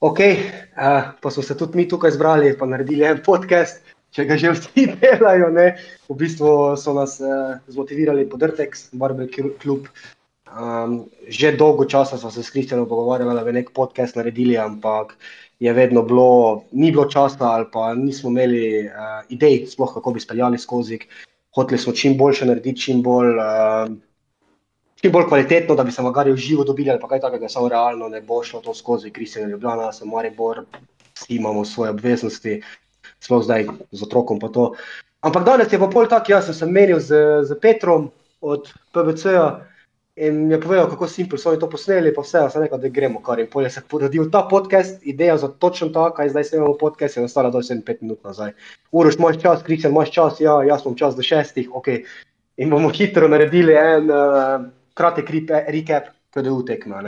Ok, uh, pa smo se tudi mi tukaj zbrali in naredili en podcast, če ga že vsi delajo. Ne? V bistvu so nas uh, zmotivirali podrtek, Barbecue Club. Um, že dolgo časa smo se s Kristjanom pogovarjali, da bi nek podcast naredili, ampak je vedno bilo, ni bilo časa ali pa nismo imeli uh, idej, sploh kako bi speljali skozi. Hoteli smo čim boljše narediti, čim bolj. Uh, čim bolj kvalitetno, da bi se magari v živo dobili ali kaj takega, samo realno ne bo šlo to skozi Kristjana Ljubljana, sem Maribor, vsi imamo svoje obveznosti, sploh zdaj z otrokom pa to. Ampak danes je pa pol tak, jaz sem se menil z, z Petrom od PBC-ja in je povedal, kako simpel so oni to posneli, pa vse, sem rekel, da gremo kar in pol je se porodil ta podcast, ideja za točno to, kaj zdaj snemamo podcast, je ostala do 7-5 minut nazaj. Uroš, imaš čas, Kristjan, imaš čas, ja, jaz imam čas do šestih, ok. In bomo hitro naredili en, uh, kratek recap, kaj je utekma.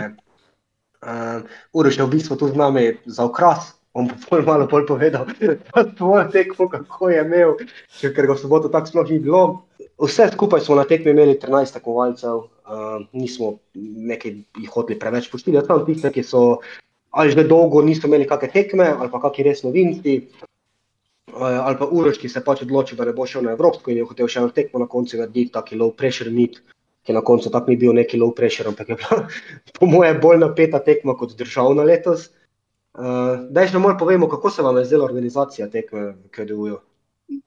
Uh, Uroš je v bistvu tu z nami za okras, bom pa malo bolj povedal, svojo tekmo, kako je imel, ker ga v soboto tako sploh ni bilo. Vse skupaj smo na tekmi imeli 13 tekmovalcev, uh, nismo nekaj jih hoteli preveč poštiti, samo tiste, ki so ali že dolgo niso imeli kakšne tekme ali pa kakšni res novinci. Ali pa Uroš, ki se pač odločil, da ne bo šel na Evropsko in je hotel še eno tekmo na koncu narediti, taki low pressure meet, ki na koncu tako ni bil neki low pressure, ampak je bila po moje bolj napeta tekma kot državna letos. Uh, Daj, še malo povemo, kako se vam je zdela organizacija tekme v KDU-ju.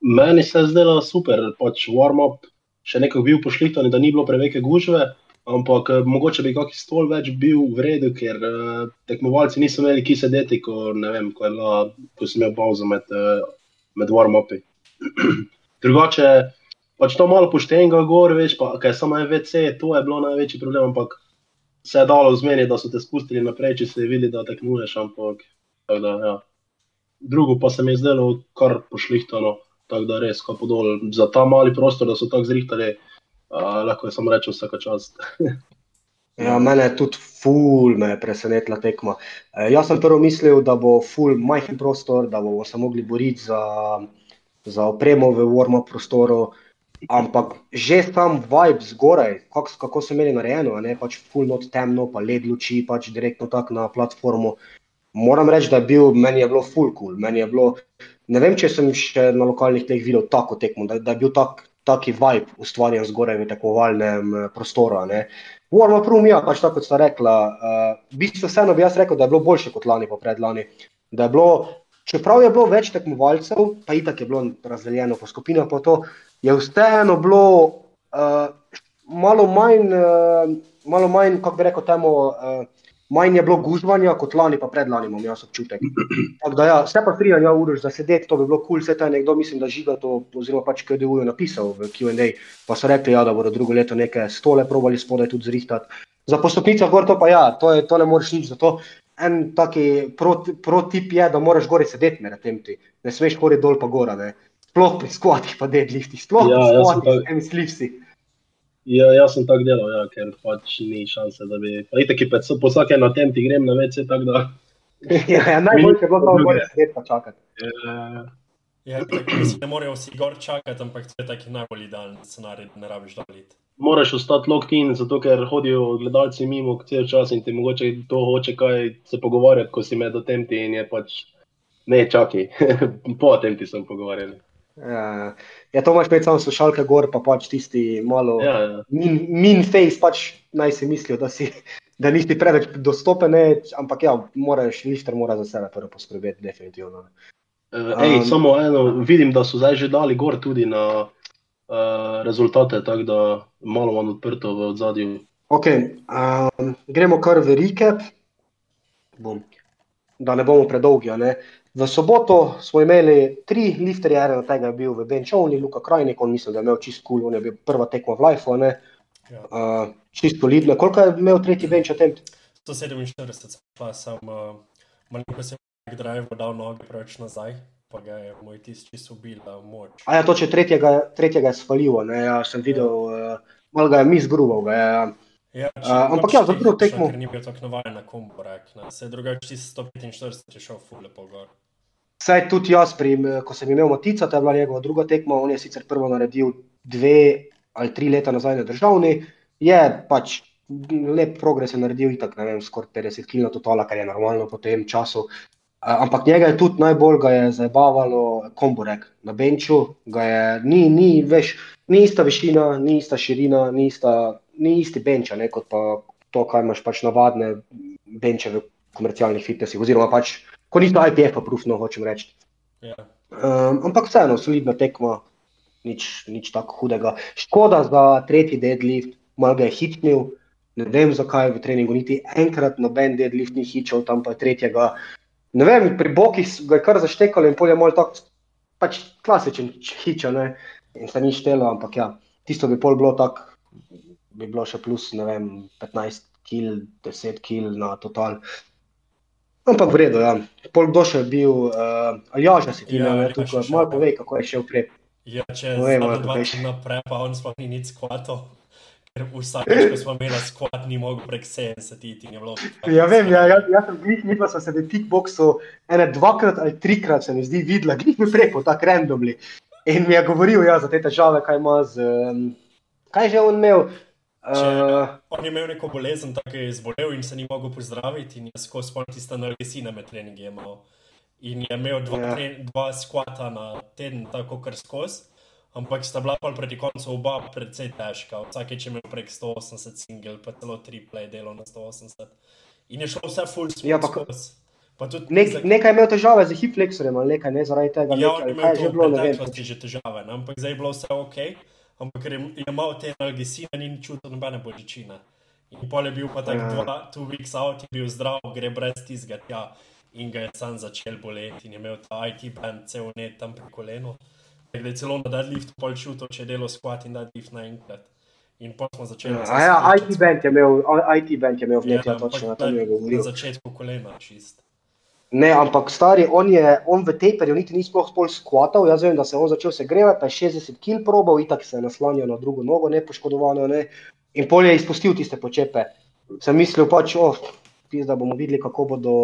Meni se je zdela super, pač warm-up, še nekaj bil pošlihtan, da ni bilo preveke gužve, ampak eh, mogoče bi kakšen stol več bil v redu, ker uh, tekmovalci niso imeli ki sedeti, ko, vem, ko, bila, ko sem imel pauzo med, uh, med warm-upi. Drugače, pač to malo poštenega gor, veš, pa kaj samo en VC, to je bilo največji problem, ampak se je dalo zmeniti, da so te spustili naprej, če se je videli, da tekmuješ, ampak da, ja. drugo pa se mi je zdelo kar pošlihtano, tako da res, kako dol, za ta mali prostor, da so tako zrihtali, uh, lahko je samo reči vsaka čast. Ja, mene je tudi ful me je presenetila tekma. E, jaz sem prvo mislil, da bo ful majhen prostor, da bomo se mogli boriti za, za opremo v warm-up prostoru. Ampak že tam vibe zgoraj, kako, kako so imeli narejeno, ne pač full not temno, pa led luči, pač direktno tako na platformu. Moram reči, da je bil, meni je bilo full cool. Je bilo, ne vem, če sem še na lokalnih tleh videl tako tekmo, da, da je bil tak, taki vibe ustvarjen zgoraj v tekmovalnem eh, prostoru. Moramo prvo, ja, pač tako kot sta rekla. Uh, v bistvu vseeno bi jaz rekel, da je bilo boljše kot lani, pa predlani. Da je bilo, čeprav je bilo več tekmovalcev, pa itak je bilo razdeljeno po skupinah, pa to je vseeno bilo uh, malo manj, uh, malo manj kako bi rekel, temu, uh, manj je bilo gužvanja kot lani, pa predlani, imam jaz občutek. Da, ja, vse pa tri, ja, uriš za sedeti, to bi bilo kul, cool, vse ta nekdo, mislim, da žiga to, oziroma pač KDU je napisal v QA, pa so rekli, ja, da bodo drugo leto neke stole probali spodaj tudi zrihtati. Za postopnico gor to pa ja, to, je, to ne moreš nič, zato en taki protip pro je, da moraš gori sedeti med tem ti, ne smeš gori dol pa gora, ne sploh pri skvatih, pa deadliftih, sploh ja, pri skvatih, tak... mislivsi. Ja, jaz sem tako delal, ja, ker pač ni šanse, da bi. Itek, po vsakem na tem ti grem na več, tako da. ja, ja, najboljše je bilo, da lahko sedeti pa čakati. Ja, ja mislim, ne morajo vsi gor čakati, ampak to je taki najbolj idealen scenarij, da ne rabiš doliti. Moraš ostati locked in, zato ker hodijo gledalci mimo cel čas in ti mogoče to hoče kaj se pogovarjati, ko si med tem ti in je pač ne čakaj, po tem ti sem pogovarjali. Ja, ja, to imaš samo slušalke gor, pa pač tisti malo ja, ja. min, min face, pač naj si mislijo, da, si, da nisi preveč dostopen, ampak ja, moraš, lifter mora za sebe prvo poskrbeti, definitivno. Uh, ej, um, samo eno, vidim, da so zdaj že dali gor tudi na uh, rezultate, tako da malo manj odprto v odzadju. Ok, um, gremo kar v recap, Bom. da ne bomo predolgi. Ne? V soboto smo imeli tri lifterje, eden od tega je bil v Benčovni, Luka Krajnik, on mislim, da je imel čist kul, cool, on je bil prva tekma v Life, ne. Ja. Uh, čist solidno. Koliko je imel tretji benč attempt? 147, pa sem uh, malo se je drive dal noge preveč nazaj. Pa ga je moj tisti, ki so bili moč. A ja, to če tretjega, tretjega je svalilo, ne, ja, sem videl, ja. uh, malo ga je misgruval, ga je. Ja, uh, ampak ja, za prvo tekmo. Ni bil tako navaden na kombo, rekla. Se je drugače 145 je šel fule po gor. Saj tudi jaz, pri, ko sem imel Matica, to je bila njegova druga tekma, on je sicer prvo naredil dve ali tri leta nazaj na državni, je pač lep progres je naredil, itak, ne vem, skoraj 50 kg na totala, kar je normalno po tem času. Uh, ampak njega je tudi najbolj ga je zabavalo komborek na benču, ga je, ni, ni, veš, ni ista višina, ni ista širina, ni, ista, ni isti benč, kot pa to, kaj imaš pač navadne benče v komercialnih fitnesih, oziroma pač, ko ni to IPF, prufno, hočem reči. Ja. Um, ampak vseeno, solidna tekma, nič, nič tako hudega. Škoda za tretji deadlift, malo ga je hitnil, ne vem zakaj v treningu, niti enkrat noben deadlift ni hičal, tam pa je tretjega. Ne vem, pri bokih ga je kar zaštekalo in polje moj tak, pač klasičen hiča, ne, in se ni štelo, ampak ja, tisto bi pol bilo tak, bi bilo še plus, ne vem, 15 kil, 10 kil na total. Ampak v redu, ja. Pol kdo še je bil, uh, Aljaža si ti, Ja, ne, je tukaj, šel, malo ja. povej, kako je šel prej. Ja, če ali dva veš. tedna naprej, pa on sploh ni nič skvatov, ker vsakeč, ko smo imeli skvat, ni mogel prek 70 iti je bilo. Ja, vem, ja, ja, jaz sem glih, mi pa smo se v kickboksu ene dvakrat ali trikrat se mi zdi videla, glih mi preko, tako randomly. In mi je govoril, ja, za te težave, kaj ima z, um, kaj že on imel. Uh, On je imel neko bolezen, tako je zbolel in se ni mogel pozdraviti in je skozi pol tiste analgesine med treningi imel. In je imel dva, Ja. ja. dva skvata na teden, tako kar skozi. Ampak sta bila pa proti koncu oba precej težka. Vsakeč je imel prek 180 single, pa celo triple je delo na 180. In je šlo vse full smooth Ja, pa ko- skozi. Pa tudi nek, za- nekaj je imel težave z hip flexorjem ali nekaj, ne zaradi tega. Ja, nekaj, je imel je že bilo, ne vem. preteklosti že težave, ne? ampak zdaj je bilo vse ok, ampak ker je imel te analgesine, ni čutil nobene bolečine. In pol je bil pa tako Ja. dva, two weeks out, je bil zdrav, gre brez tizga tja in ga je sam začel boleti in je imel ta IT band cel net tam pri kolenu. Tako da je celo na deadliftu pol čutil, če delo squat in deadlift naenkrat. In pol smo začeli. A ja, IT band je imel, IT band je imel v Ja, nekaj, ampak točno, na- je Na govoril. začetku kolena čist. Ne, ampak stari, on je, on v taperju niti ni sploh spol skvatal, jaz vem, da se je on začel segrevati, pa je 60 kg probal, itak se je naslanjal na drugo nogo, ne poškodovano, ne, in pol je izpustil tiste počepe. Sem mislil pač, oh, da bomo videli, kako bo do,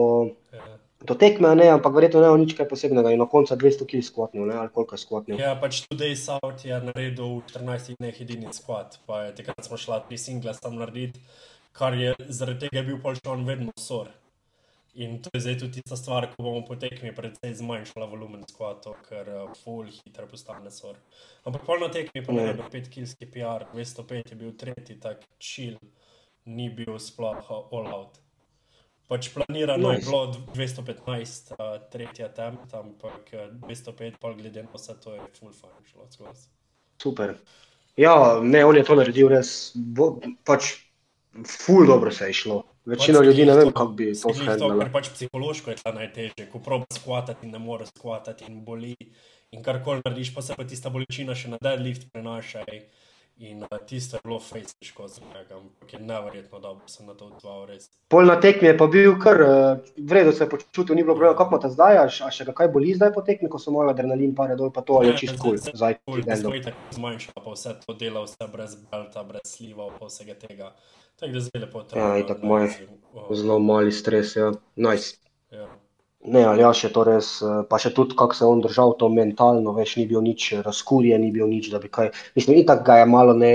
do tekme, ne, ampak verjetno ne bo nič kaj posebnega in na koncu 200 kg skvatnil, ne, ali koliko je skvatnil. Ja, pač tudi South je naredil v 14 dneh edini squat, pa je takrat smo šla tri single tam narediti, kar je zaradi tega je bil še on vedno sor. In to je zdaj tudi tista stvar, ko bomo po tekmi predvsej zmanjšala volumen squatov, ker uh, full hitro postane sor. Ampak pol na tekmi pa Ja. naredil 5 kilski PR, 205 je bil tretji, tak chill, ni bil sploh uh, all out. Pač planirano nice. Je bilo 215, uh, tretja temp, ampak uh, 205, pa glede na vse to je full fine šlo skozi. Super. Ja, ne, on je to naredil res, bo, pač ful dobro se je šlo. Večina Pač ljudi ne to- kako bi to glih to, handlala. ker pač psihološko je ta najtežje, ko proba skvatati in ne more skvatati in boli. In karkoli narediš, pa se pa tista bolečina še na deadlift prenaša. ej. In uh, tisto je bilo face težko njega, ampak je neverjetno dobro se na to odzval res. Pol na tekmi je pa bil kar uh, vredno se je počutil, ni bilo problema, kako te zdaj, a, a še kaj boli zdaj po tekmi, ko so malo adrenalin pare dol, pa to je čist kul, zdaj zdaj smo tako zmanjšali, pa vse to dela, vse brez belta, brez slivov, pa vsega tega. Tako da zdaj lepo Ja, itak moj Zelo mali stres, ja. Nice. Ja. Ne, ali ja, še to res, eh, pa še tudi kako se je on držal to mentalno, veš, ni bil nič razkurjen, ni bil nič, da bi kaj, mislim, itak ga je malo ne,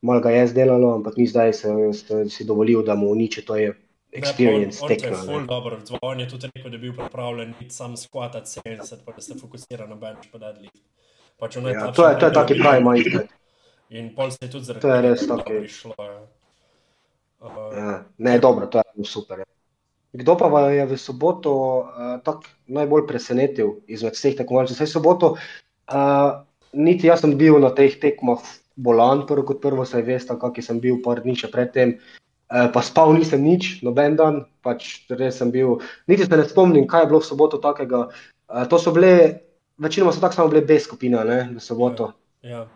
malo ga je zdelalo, ampak ni zdaj se, se si dovolil, da mu uniči, to je experience Ne, on, on to je ful dobro. On je tudi rekel, da je bil pripravljen iti sam skvatati 70, pa da se fokusira na bench pa deadlift. Pač v Ja, to je, to je taki pravi mindset. In pol se je tudi zaradi To je tega res dobro taki- prišlo. Ja. Uh, Ja, ne, dobro, to je super. ja. Kdo pa vas je v soboto uh, tako najbolj presenetil izmed vseh tekmovalcev? Vse soboto, uh, niti jaz sem bil na teh tekmah bolan, prvo kot prvo, saj veste, kakšen sem bil par dni še predtem. Uh, pa spal nisem nič, noben dan, pač res sem bil. Niti se ne spomnim, kaj je bilo v soboto takega. Uh, to so bile, večinoma so tako samo bile B skupine, ne, v soboto. ja.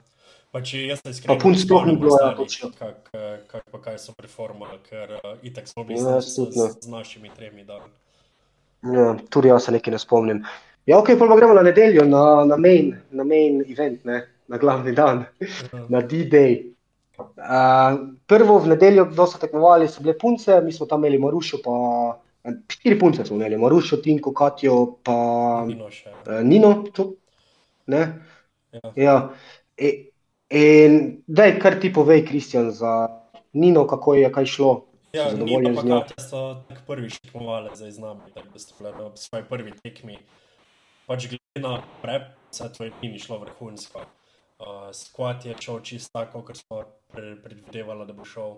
Pač jaz se iskreno Pa punc sploh ni bilo, ja, točno. kak, eh, kak pa kaj so performali, ker uh, itak smo bili Ja, s, z našimi tremi dali. Ja, tudi jaz se nekaj ne spomnim. Ja, ok, pa gremo na nedeljo, na, na, main, na main event, ne, na glavni dan, Ja. na D-Day. Uh, prvo v nedeljo, kdo so tekmovali, so bile punce, mi smo tam imeli Marušo, pa štiri punce smo imeli, Marušo, Tinko, Katjo, pa Nino še. uh, Nino. Tu, ne? Ja. Ja. E, in da je kar ti povej, Kristjan, za Nino, kako je kaj šlo. Ja, ni pa njo? Katja so tako prvič tekmovali zdaj z nami, da bi bile na svoji prvi tekmi. Pač glede na prep, vse to je ni šlo vrhunsko. Uh, squat je šel čisto tako, kot smo pre, predvidevali, da bo šel.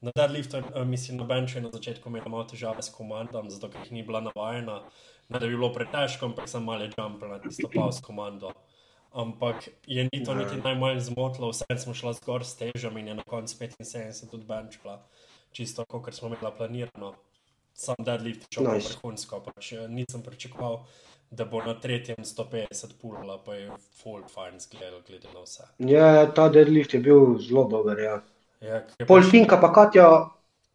Na deadliftu, uh, mislim, na benchu je na začetku imel malo težave s komandom, zato ker jih ni bila navajena. Ne da bi bilo pretežko, ampak sem malo jumpal na tisto pav s komando. Ampak je ni to niti najmanj zmotilo, vse smo šli zgor s težami in je na koncu 75 tudi benchla. Čisto tako, kot smo imeli planirano. Sam deadlift je šel Nice. vrhunsko, pač eh, nisem pričakoval, da bo na tretjem 150 pulala, pa je full fine zgledal, glede na vse. Ja, ta deadlift je bil zelo dober. Ja. Ja, ker Pol pač- Finka pa Katja,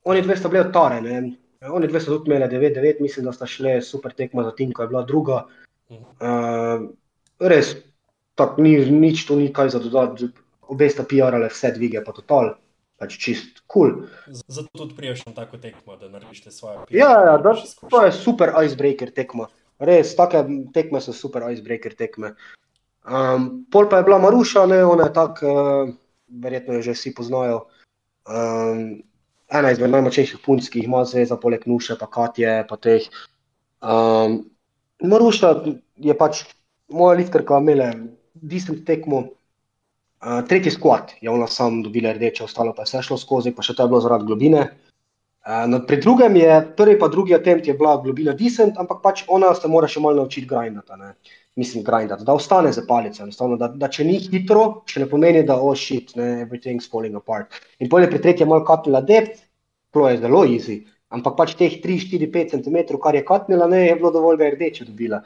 oni dve sta bili odtare. Ne? Oni dve sta tudi imeli 9-9, mislim, da sta šle super tekma za Tinko, je bila druga. Uh, res, tak, ni, nič tu ni kaj za dodati, obe sta PR-ale vse dvige, pa total, pač čist kul. Cool. Zato tudi priješ na tako tekmo, da narediš svoje Ja, ja, da, to je super icebreaker tekma. Res, take tekme so super icebreaker tekme. Um, pol pa je bila Maruša, ne, ona je tak, uh, verjetno jo že vsi poznajo. Um, ena izmed najmočnejših punc, ki jih ima zveza, poleg Nuše, pa Katje, pa teh. Um, Maruša je pač moja lifterka imela decent tekmo. Uh, tretji skvat je ona sam dobila rdeče, ostalo pa je vse šlo skozi, pa še to je bilo zaradi globine. Uh, pri drugem je, prvi pa drugi attempt je bila globina decent, ampak pač ona se mora še malo naučiti grindati. ne. Mislim, grindati, da ostane za palico, da, da če ni hitro, še ne pomeni, da oh shit, ne, everything's falling apart. In pol je pri tretjem malo katnila depth, to je zelo easy, ampak pač teh 3, 4, 5 cm, kar je katnila, ne, je bilo dovolj, da je rdeče dobila.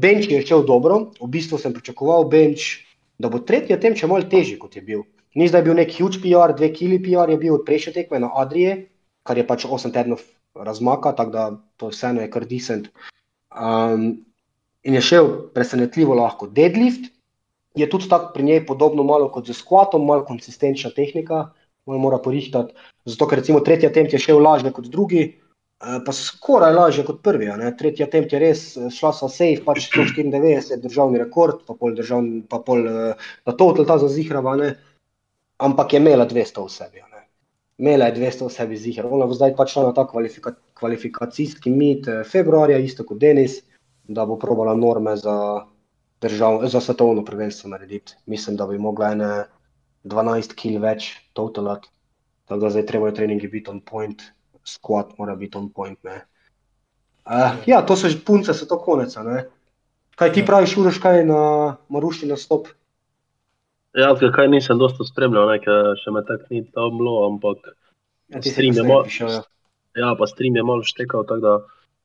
Bench je šel dobro, v bistvu sem pričakoval bench, da bo tretji attempt še malo težji, kot je bil. Ni zdaj bil nek huge PR, 2 kili PR je bil od prejšnje tekme na Adrije, kar je pač 8 tednov razmaka, tako da to vseeno je kar decent. Um, in je šel presenetljivo lahko. Deadlift je tudi tako pri njej podobno malo kot z squatom, malo konsistenčna tehnika, malo mora porihtati. Zato, ker recimo tretji attempt je šel lažje kot drugi, pa skoraj lažje kot prvi. Tretji attempt je res eh, šla sa safe, pač 194 državni rekord, pa pol, državni, pa pol eh, na total ta zazihrava, ne. ampak je imela 200 v sebi. Ne. Imela je 200 v sebi zihar. Ona bo zdaj pač šla na ta kvalifika, kvalifikacijski mit eh, februarja, isto kot Denis, da bo probala norme za, držav, za svetovno prvenstvo narediti. Mislim, da bi mogla ene 12 kil več totalat. Tako da zdaj treba treningi biti on point, squat mora biti on point. Ne. Uh, ja, to so že punce, so to konec. Kaj ti Ja. praviš, Uroš, kaj na Marušti nastop? Ja, kaj nisem dosta spremljal, ne, ker še me tako ni tam bilo, ampak Ja, ti si Stream je mo- prišel, ja. ja, pa stream je malo štekal, tako da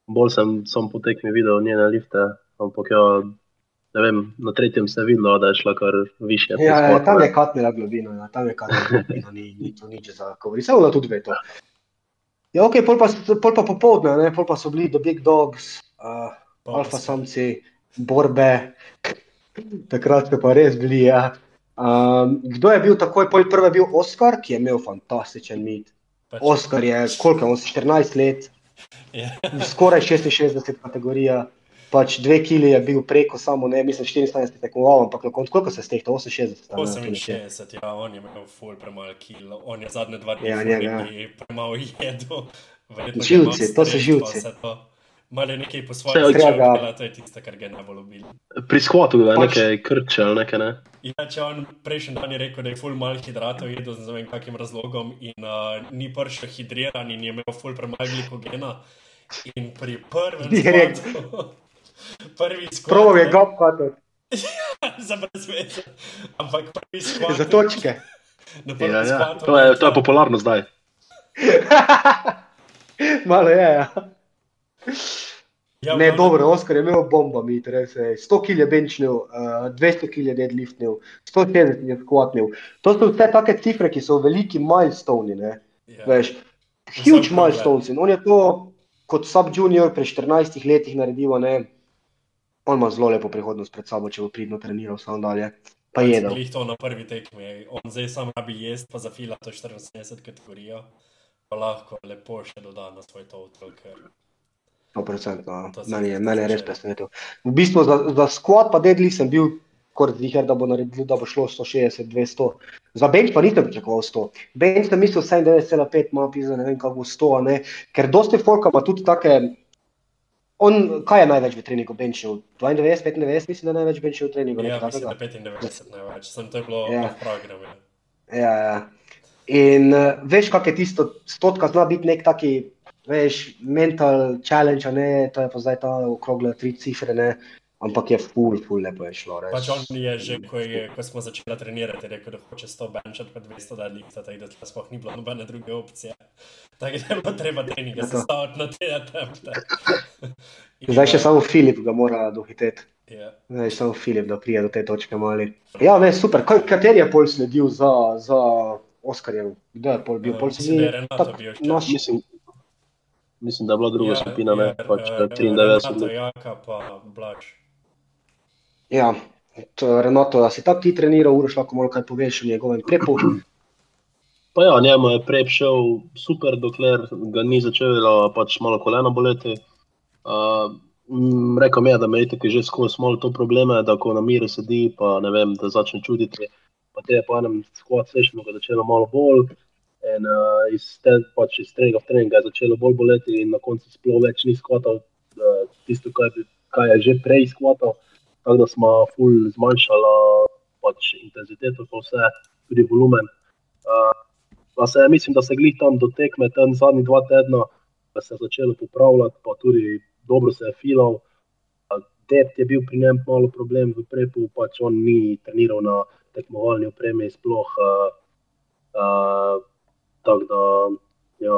bolj sem sam po tekmi videl njene lifte, ampak ja, ne vem, na tretjem se je videlo, da je šla kar više. Ja, ja, skvotu, tam je katnila globina, ja, tam je katnila globina, ni, ni to nič za govori. Se ona tudi ve to. Ja, ok, pol pa, pol pa popovdne, ne, pol pa so bili The Big Dogs, uh, Pa alfa samci, borbe, takrat so pa res bili. Ja. Um, kdo je bil takoj, pol prvi je bil Oskar, ki je imel fantastičen mit. pač- Oskar je, koliko je on, 14 let, Ja. skoraj 66 kategorija, pač dve kili je bil preko samo, ne, mislim, 74 tekmoval, ampak na koncu koliko se stehta, 68. a ne, to nekje. 68, ja, on je imel full premalo kil, on je zadnje dva dni Ja, ja, njega. premalo jedel. Živci, to so živci. pa. Malo je nekaj po svojem od tega- začel, to je tisto, kar ga je najbolj ubilo. Pri ga je Pač- nekaj krče ali nekaj, ne. Ja, če on prejšnji dan je rekel, da je full malo hidratov jedel z ne vem kakim razlogom in uh, ni prišel hidriran in je imel full premalo glikogena. In pri prvem Direkt. Prvi skvat, Probal je ne, gop katot, za brez veze, ampak prvi skvat, za točke. Ja, ja. To, je, to je popularno zdaj. Malo je, ja. Ja, Ne, dobro, Oskar je imel bombo, mi res je. 100 kg je benčnil, uh, 200 kg je deadliftnil, 160 je squatnil. To so vse take cifre, ki so veliki milestone, ne. Ja. Veš, huge milestones. In on je to kot sub-junior pri 14 letih naredil, ne. On ima zelo lepo prihodnost pred sabo, če bo pridno treniral samo dalje. Pa jedel. Glih to na prvi tekmi, on zdaj sam rabi jesti, pa zafila to 74 kategorijo, pa lahko lepo še doda na svoj total, ker 100%. No. To se Meni, je, meni je res presenetil. V bistvu za, za squat pa deadlift sem bil skoraj ziger, da bo naredil, da bo šlo 160, 200. Za bench pa nisem pričakoval 100. Bench sem mislil 97,5, ima pisa, ne vem kako 100, a ne. ker dosti folka ima tudi take, on, kaj je največ v treningu benchil? 92, 95, mislim, da je največ benchil v treningu. Ja, mislim, da takega. 95 največ, sem to je bilo Ja. ja. v programu. Ja, ja. In uh, veš, kak je tisto, stotka zna biti nek taki, veš, mental challenge, ne, to je pa zdaj ta okrogla tri cifre, ne, ampak je full, full lepo je šlo, res. Pač on je že, ko, je, ko smo začeli trenirati, rekel, da hoče 100 benčati, pa 200 da lifta, tako da tle sploh ni bilo nobene druge opcije. Tako da je bilo treba treninga Ja, to. sestaviti na te attempte. In, Zdaj še samo Filip ga mora dohiteti. Ja. Zdaj samo Filip, da prije do te točke mali. Ja, ne, super. Kaj, kateri je pol sledil za, za Oskarjev? Kdo je pol bil? Pol bil še. naš, Mislim, mislim, da je bila druga Ja, skupina, ne, ja, pač eh, 93 Renato, let. Jaka pa Blaž. Ja, to, Renato, si tako ti treniral, Uroš, lahko malo kaj poveš o njegovem prepu? Pa ja, njemu je prej šel super, dokler ga ni začelo pač malo koleno boleti. Uh, rekel mi je, da me je tako že skozi malo to probleme, da ko na miru sedi, pa ne vem, da začne čutiti. Pa te je po enem squat sessionu ga začelo malo bolj. In uh, iz, te, pač iz treninga v trening je začelo bolj boleti, in na koncu sploh več ni skvatal uh, tisto, kar, kaj je že prej skvatal. Tako da smo ful zmanjšali pač intenziteto, pa vse, tudi volumen. Uh, pa se, mislim, da se glih tam do tekme, tam zadnji dva tedna, da se je začelo popravljati, pa tudi dobro se je filal. Dep je bil pri njem malo problem v prepu, pač on ni treniral na tekmovalni opremi sploh. Uh, uh, tako da, ja.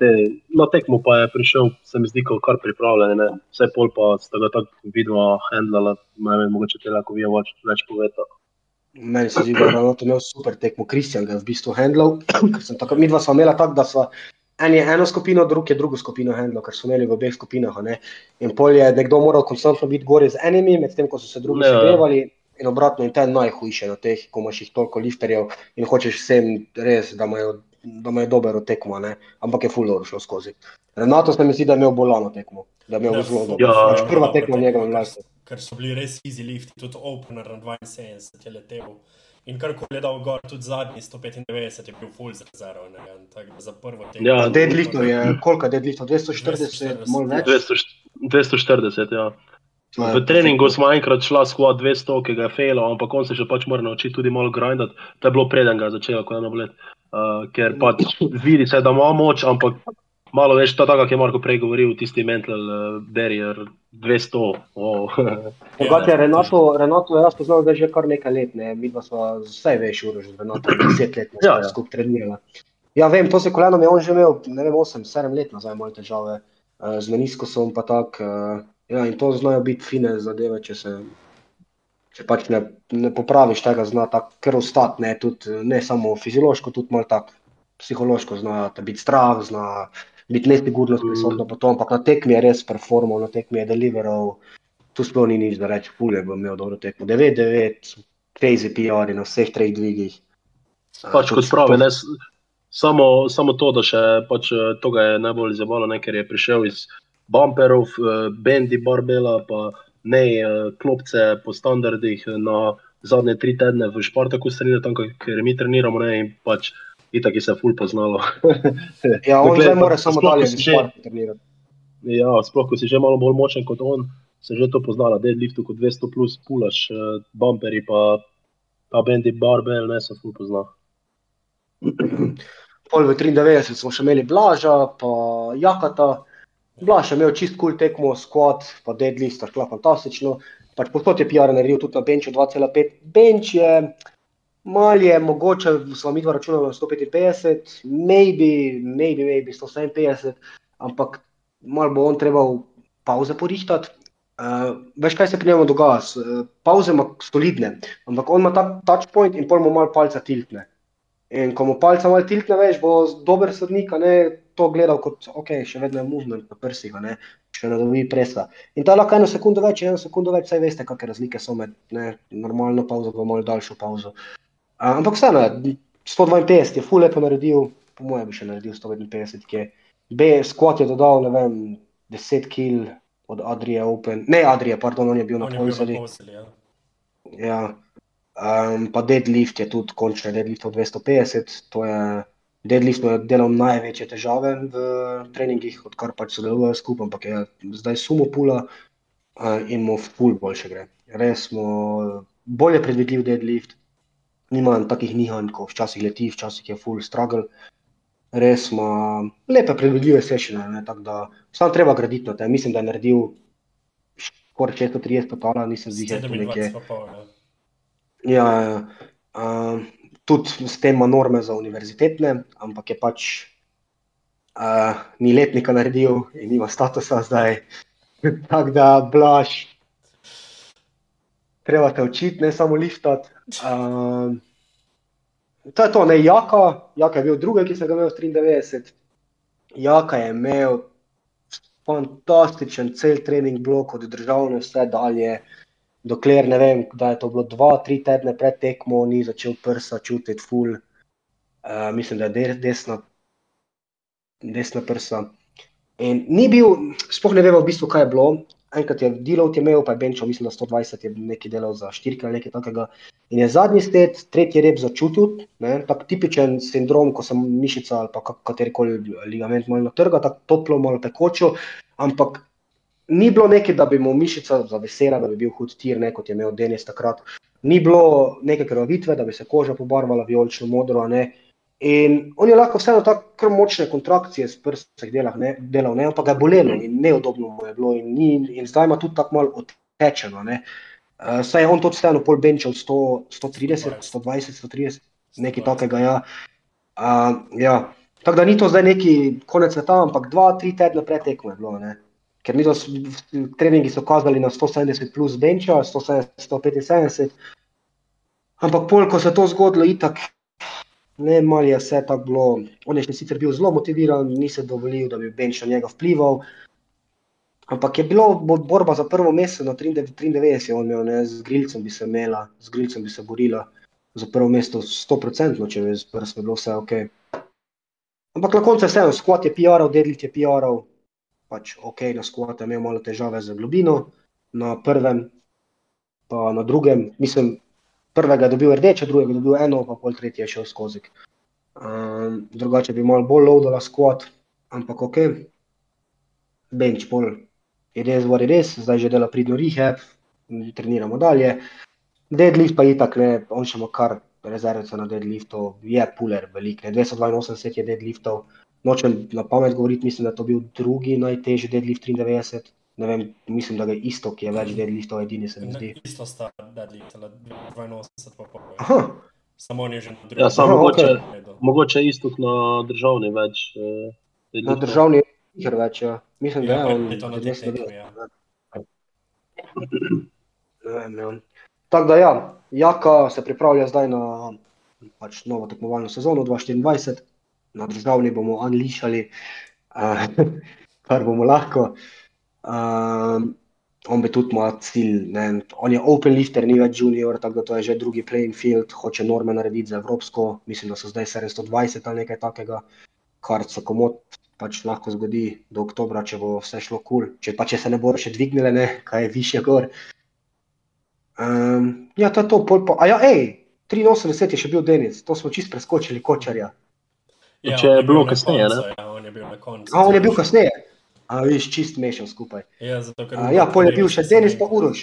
Te, na tekmo pa je prišel, se mi zdi, kar pripravljen. ne. Vse pol pa sta ga tako vidva handlala, ne vem, mogoče te lahko vi več, več poveta. Meni se zdi, da je Renato imel super tekmo, Kristjan ga je v bistvu handlal, ker sem tako, mi dva sva imela tako, da sva en je eno skupino, drug je drugo skupino handlal, ker so imeli v obeh skupinah, ne. In pol je nekdo moral konstantno biti gori z enimi, medtem ko so se drugi Ja. segrevali. In obratno, in to je najhujše na teh, ko imaš jih toliko lifterjev in hočeš vsem res, da imajo, da imajo dobro tekmo, ne? ampak je fullo šlo skozi. Renato se mi zdi, da je imel bolano tekmo, da je imel Ja, zelo dobro. Ja, Pač prva tekma tekmo, njegove ker- mlaste. Ker so bili res easy lifti, tudi opener na 72 je letel. In kar ko je dal gor, tudi zadnji 195 je bil full ne, da za prvo tekmo. Ja, Deadliftov je, koliko je deadliftov? 240, 240, malo več. 200, 240, ja. Je V treningu smo enkrat šla squat 200, ki ga je fejlo, ampak on se še pač mora naučiti tudi malo grindati. To je bilo preden ga je začelo, ko je na bled. Uh, ker pač vidi se, da ima moč, ampak malo več ta ki je Marko prej govoril, tisti mental uh, barrier 200. Oh. Drugače, Renato, Renato je jaz poznal zdaj že kar nekaj let, ne? mi dva sva vse veš, uro že Renato, deset let Ja, ja, ja. skupaj trenirala. Ja, vem, to se kolenom je on že imel, ne vem, 8-7 let nazaj malo težave, uh, z meniskosom pa tak. Uh, ja, in to znajo biti fine zadeve, če se če pač ne, ne popraviš tega, zna tako kar ostati, ne, tudi, ne samo fiziološko, tudi malo tako psihološko zna biti strah, zna biti nesigurnost Mm. prisotna po tom, ampak na tekmi je res performal, na tekmi je deliveral, tu sploh ni nič, da reče, fulje bo imel dobro tekmo. 9-9, crazy PR na vseh treh dvigih. Pač Eh, kot pravi, ne, samo, samo to, da še pač, eh, to ga je najbolj zabavalo, ker je prišel iz bumperov, eh, bendi, barbela, pa ne eh, klopce po standardih eh, na zadnje tri tedne v Špartaku trenira, tam, ker mi treniramo, ne, in pač itak je se ful poznalo. Ja, on Dokler zdaj mora samo dalje v že- športu trenirati. Ja, sploh, ko si že malo bolj močen kot on, se že to poznala, deadliftu kot 200 plus pulaš, eh, bumperi pa, pa bendi, barbel, ne se ful pozna. Pol v 93 smo še imeli Blaža, pa Jakata. Blaž je imel čist kul cool tekmo, squat, pa deadlift, šla fantastično. Pač posod je PR naredil tudi na benchu 2,5. Bench je, mal je, mogoče smo mi dva računali na 155, maybe, maybe, maybe 157, ampak mal bo on trebal pauze porihtati. Uh, veš, kaj se pri njemu dogaja? S, uh, pauze ima solidne, ampak on ima ta touch point in pol mu mal palca tiltne. In ko mu palca malo tiltne, veš, bo dober sodnik, ne to gledal kot, ok, še vedno je movement na prsih, a ne, še ne dobi presa. In ta lahko eno sekundo več, eno sekundo več, saj veste, kakšne razlike so med ne, normalno pauzo in malo daljšo pauzo. Uh, ampak vseeno, 152 je ful lepo naredil, po mojem bi še naredil 155, ki je B, squat je dodal, ne vem, 10 kil od Adrije Open, ne Adrije, pardon, on je bil On na. Polsali, ja. Ja. Um, pa deadlift je tudi končni deadlift od 250, to je deadlift, je delal največje težave v treningih, odkar pač sodelujejo skupaj, ampak je zdaj sumo pula uh, in mu ful boljše gre. Res smo bolje predvidljiv deadlift, nima takih nihanj, ko včasih leti, včasih je full struggle. Res ima lepe, predvidljive sešine, tako da samo treba graditi na tem. Mislim, da je naredil skoraj 630 totalov, nisem zvišal nekaj. Ja, ja. Uh, tudi s tem ima norme za univerzitetne, ampak je pač uh, ni letnika naredil in nima statusa zdaj. Tako da, blaž, treba te učiti, ne samo liftati. Uh, to je to, ne jaka, jaka je bil drugi, ki sem ga imel 93. Jaka je imel fantastičen cel trening blok od državne vse dalje. Dokler ne vem, da je to bilo dva, tri tedne pred tekmo, ni začel prsa čutiti ful. Uh, mislim, da je desna, desna prsa. In ni bil, sploh ne vemo v bistvu, kaj je bilo, enkrat je delal, je imel, pa je benčal, mislim, da 120 je nekaj delal za štirika ali nekaj takega. In je zadnji stet, tretji rep začutil, tako tipičen sindrom, ko se mišica ali pa katerikoli ligament malo natrga, tako toplo, malo pekočo, ampak ni bilo nekaj, da bi mu mišica zavesela, da bi bil hud tir, ne, kot je imel Denis takrat. Ni bilo neke krvavitve, da bi se koža pobarvala vijolično modro, ne. In on je lahko vseeno tako močne kontrakcije s prstih delal, ne, delal, ne, ampak ga je bolelo in neudobno mu je bilo in, ni, in zdaj ima tudi tako malo odtečeno. Ne. Uh, saj je on tudi vseeno pol benčal 100, 130, 120, 130, nekaj takega. Ja. Uh, ja. Tako da ni to zdaj neki konec sveta, ampak dva, tri tedne pred tekmo je bilo. Ne. Ker mi smo treningi so kazali na 170 plus benča, 170, 175. Ampak pol, ko se je to zgodilo, itak ne, malo je vse tako bilo. On je sicer bil zelo motiviran, ni se dovolil, da bi Benč na njega vplival. Ampak je bilo borba za prvo mesto na 93, on imel, ne, z Grilcem bi se imela, z Grilcem bi se borila za prvo mesto 100%, če bi bilo vse ok. Ampak na koncu je vseeno, skvat je PR-ov, deadlift je PR-ov, pač ok, na skvat je imel malo težave z globino, na prvem, pa na drugem, mislim, prvega je dobil rdeče, drugega je dobil eno, pa pol tretje je šel skozi. Um, drugače bi malo bolj loadala squat, ampak ok, bench pol je res, vori res, zdaj že dela pridno rehab, treniramo dalje. Deadlift pa je itak, ne, on še ima kar rezervice na deadliftu, je puller velik, ne, 282 je deadliftov, nočem na pamet govoriti, mislim, da to bil drugi najtežji deadlift 93. Ne vem, mislim, da je isto, ki je več deadliftov, edini se mi zdi. Isto sta deadlift, 82 pa pol. Aha, Samo on je že na drugem. Ja, samo mogoče, redu. mogoče isto na državni več. eh, na državni je jih več, ja. Mislim, da Ja, je on je to na tej 200 tekmi, ja. Ne vem, ja. Tako da, ja, Jaka se pripravlja zdaj na pač, novo tekmovalno sezono 2024, na državni bomo unlišali, uh, kar bomo lahko. Um, on bi tudi imel cilj, ne, on je open lifter, ni več junior, tako da to je že drugi playing field, hoče norme narediti za Evropsko, mislim, da so zdaj 720 ali nekaj takega, kar se komod pač lahko zgodi do oktobra, če bo vse šlo kul, cool. če pa če se ne bo še dvignile, ne, kaj je više gor. Um, ja, to je to, pol pa, a ja, hej, 83 je še bil Denis, to smo čist preskočili kočarja. Ja, Če je bil bilo kasneje, koncu, Ja, on je bil na koncu. A on je bil kasneje, a viš, čist mešal skupaj. Ja, zato, ker A, ja, pol je bil še Denis pa Uroš.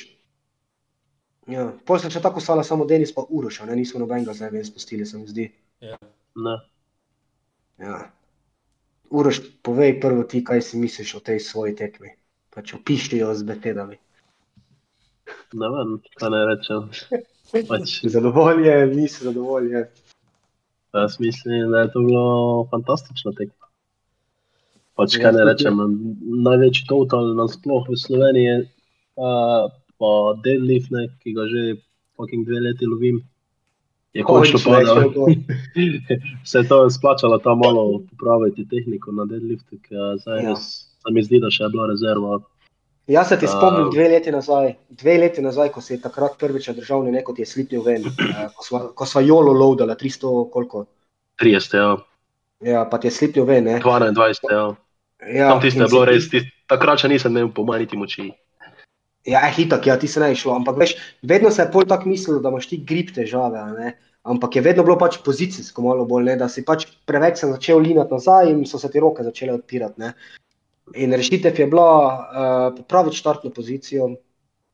Ja, pol sem še tako sala samo Denis pa Uroš, a ne, nismo nobenega zdaj ven spustili, se mi zdi. Ne. Ja. Uroš, povej prvo ti, kaj si misliš o tej svoji tekmi. Pač opiši jo z besedami. ne vem, kaj ne rečem. Pač, Zadovoljen, nisi zadovoljen. Jaz mislim, da je to bilo fantastično tekmo. Pač, kaj ne rečem, največji total nasploh v Sloveniji, uh, pa deadlift, ne, ki ga že fucking dve leti lovim. Je končno padal. Se je to splačalo ta malo popraviti tehniko na deadliftu, ker zdaj Ja. se mi zdi, da še je bila rezerva. Jaz se ti A- spomnim dve leti nazaj, dve leti nazaj, ko si je takrat prvič državni neko ti je slipnil ven, eh, ko sva, ko sva jolo loadala, 300 koliko. 30, ja, Ja, pa ti je slipnil ven, ne? 22, ja. Ja, Tam tiste je bilo res, tist, takrat še nisem imel pomanjiti moči. Ja, hitak, ja, ti se ne išlo, ampak veš, vedno se je pol tako mislilo, da imaš ti grip težave, a ne? ampak je vedno bilo pač pozicijsko malo bolj, ne? da si pač preveč se začel linati nazaj in so se ti roke začele odpirati. Ne? In rešitev je bila uh, popraviti štartno pozicijo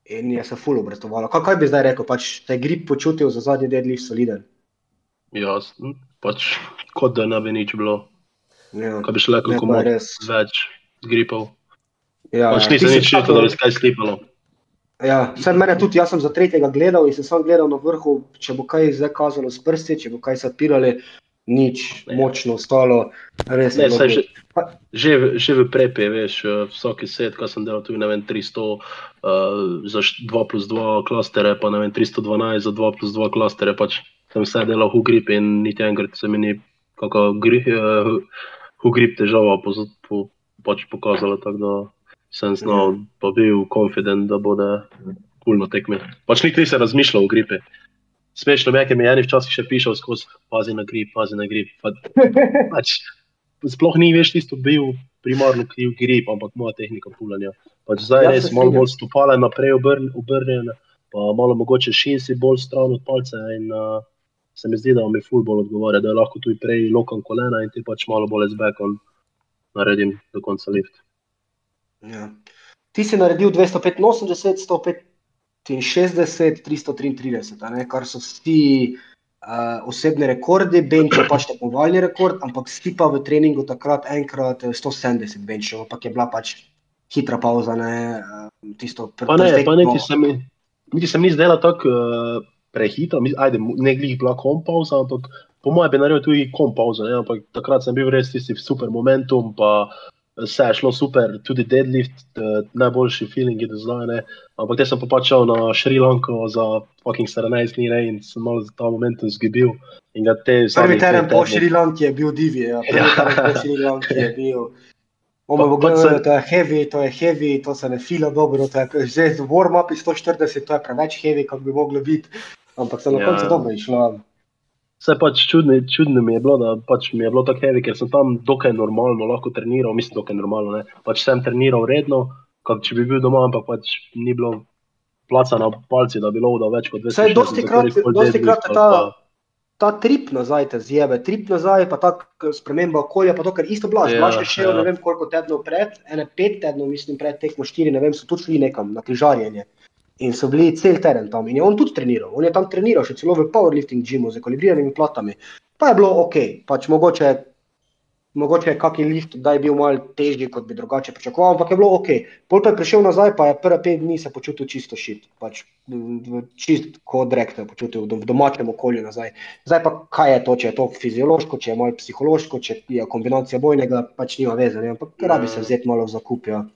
in je se full obratovalo. Kaj, kaj bi zdaj rekel, pač te grip počutil za zadnji dedli soliden? Ja, pač kot da ne bi nič bilo. Ja, Kaj bi šlo, kako malo res. več gripov. ja, Pač ja. nisem nič čutil, da bi skaj slipalo. Ja, vse mene tudi, jaz sem za tretjega gledal in sem sam gledal na vrhu, če bo kaj zdaj kazalo s prsti, če bo kaj se odpirali, nič Ne. močno ostalo. Res Ne, je že, že, v- že v prepi, veš, eh, vsaki set, ko sem delal ne vem, 300 uh, za š- 2 plus 2 klastere, pa ne vem, 312 za 2 plus 2 klastere, pač sem vse delal v grip in niti enkrat se mi ni kako gri, uh, v grip težava po, po, pač pokazala, tako da sem znal, pa bil confident, da bude kul na tekmi. Pač nikoli se razmišljal o gripi. Smešno mi je, ker mi je eni včasih še pišal skozi, pazi na grip, pazi na grip. Pa, pač, sploh ni več tisto bil primarno kriv grip, ampak moja tehnika pulanja. Pač zdaj Ja, res malo bolj stopale naprej obrn, obrnjene, pa malo mogoče šinsi bolj stran od palca in uh, se mi zdi, da mi ful bolj odgovarja, da lahko tudi prej lokam kolena in ti pač malo bolj z backom naredim do konca lift. Ja. Ti si naredil 285, 165, 333, a ne, kar so vsi uh, osebni rekordi, bench je pač tekmovalni rekord, ampak si pa v treningu takrat enkrat eh, 170 benchov, ampak je bila pač hitra pauza, ne, eh, tisto pr- Pa ne, pa perfektno- niti se mi, niti se mi zdela tako uh, prehitra, ajde, ne glih bila kompauza, ampak po mojem bi naredil tudi kompauzo, ne, ampak takrat sem bil res tisti super momentum, pa vse je šlo super, tudi deadlift, uh, najboljši feeling je do zdaj, ne, ampak te sem pa pač šel na Šrilanko za fucking 17 dni, ne, in sem malo za ta. In ga te Prvi teren po Šrilanki je bil divji, ja. prvi Ja. teren po Šrilanki je bil. Omo bo gledal, se- to je heavy, to je heavy, to se ne fila dobro, to je že z warm-upi 140, to je preveč heavy, kot bi moglo biti, ampak se na Ja. koncu dobro išlo. Vse pač čudno, čudno mi je bilo, da pač mi je bilo tako heavy, ker sem tam dokaj normalno lahko treniral, mislim, dokaj normalno. Ne? Pač sem treniral redno, kot če bi bil doma, ampak pač ni bilo placa na palci, da bi lovil več kot 200. Saj dosti krat- dosti krat je ta- Ta trip nazaj te zjebe, trip nazaj, pa ta sprememba okolja, pa to, kar isto blaž. Ja, Blaž je šel, ja. ne vem koliko tednov pred, ene pet tednov, mislim, pred tekmo štiri, ne vem, so tudi šli nekam na križarjenje. In so bili cel teden tam in je on tudi treniral. On je tam treniral, še celo v powerlifting gymu z ekolibriranimi platami. Pa je bilo ok, pač mogoče, mogoče je kakšen lift, da je bil malo težji, kot bi drugače pričakoval, ampak je bilo ok. Pol pa je prišel nazaj, pa je prve pet dni se počutil čisto šit, pač čist kot direktor počutil v domačem okolju nazaj. Zdaj pa kaj je to, če je to fiziološko, če je malo psihološko, če je kombinacija bojnega, pač nima veze, ne? ampak rabi se vzeti malo v zakup. Ja.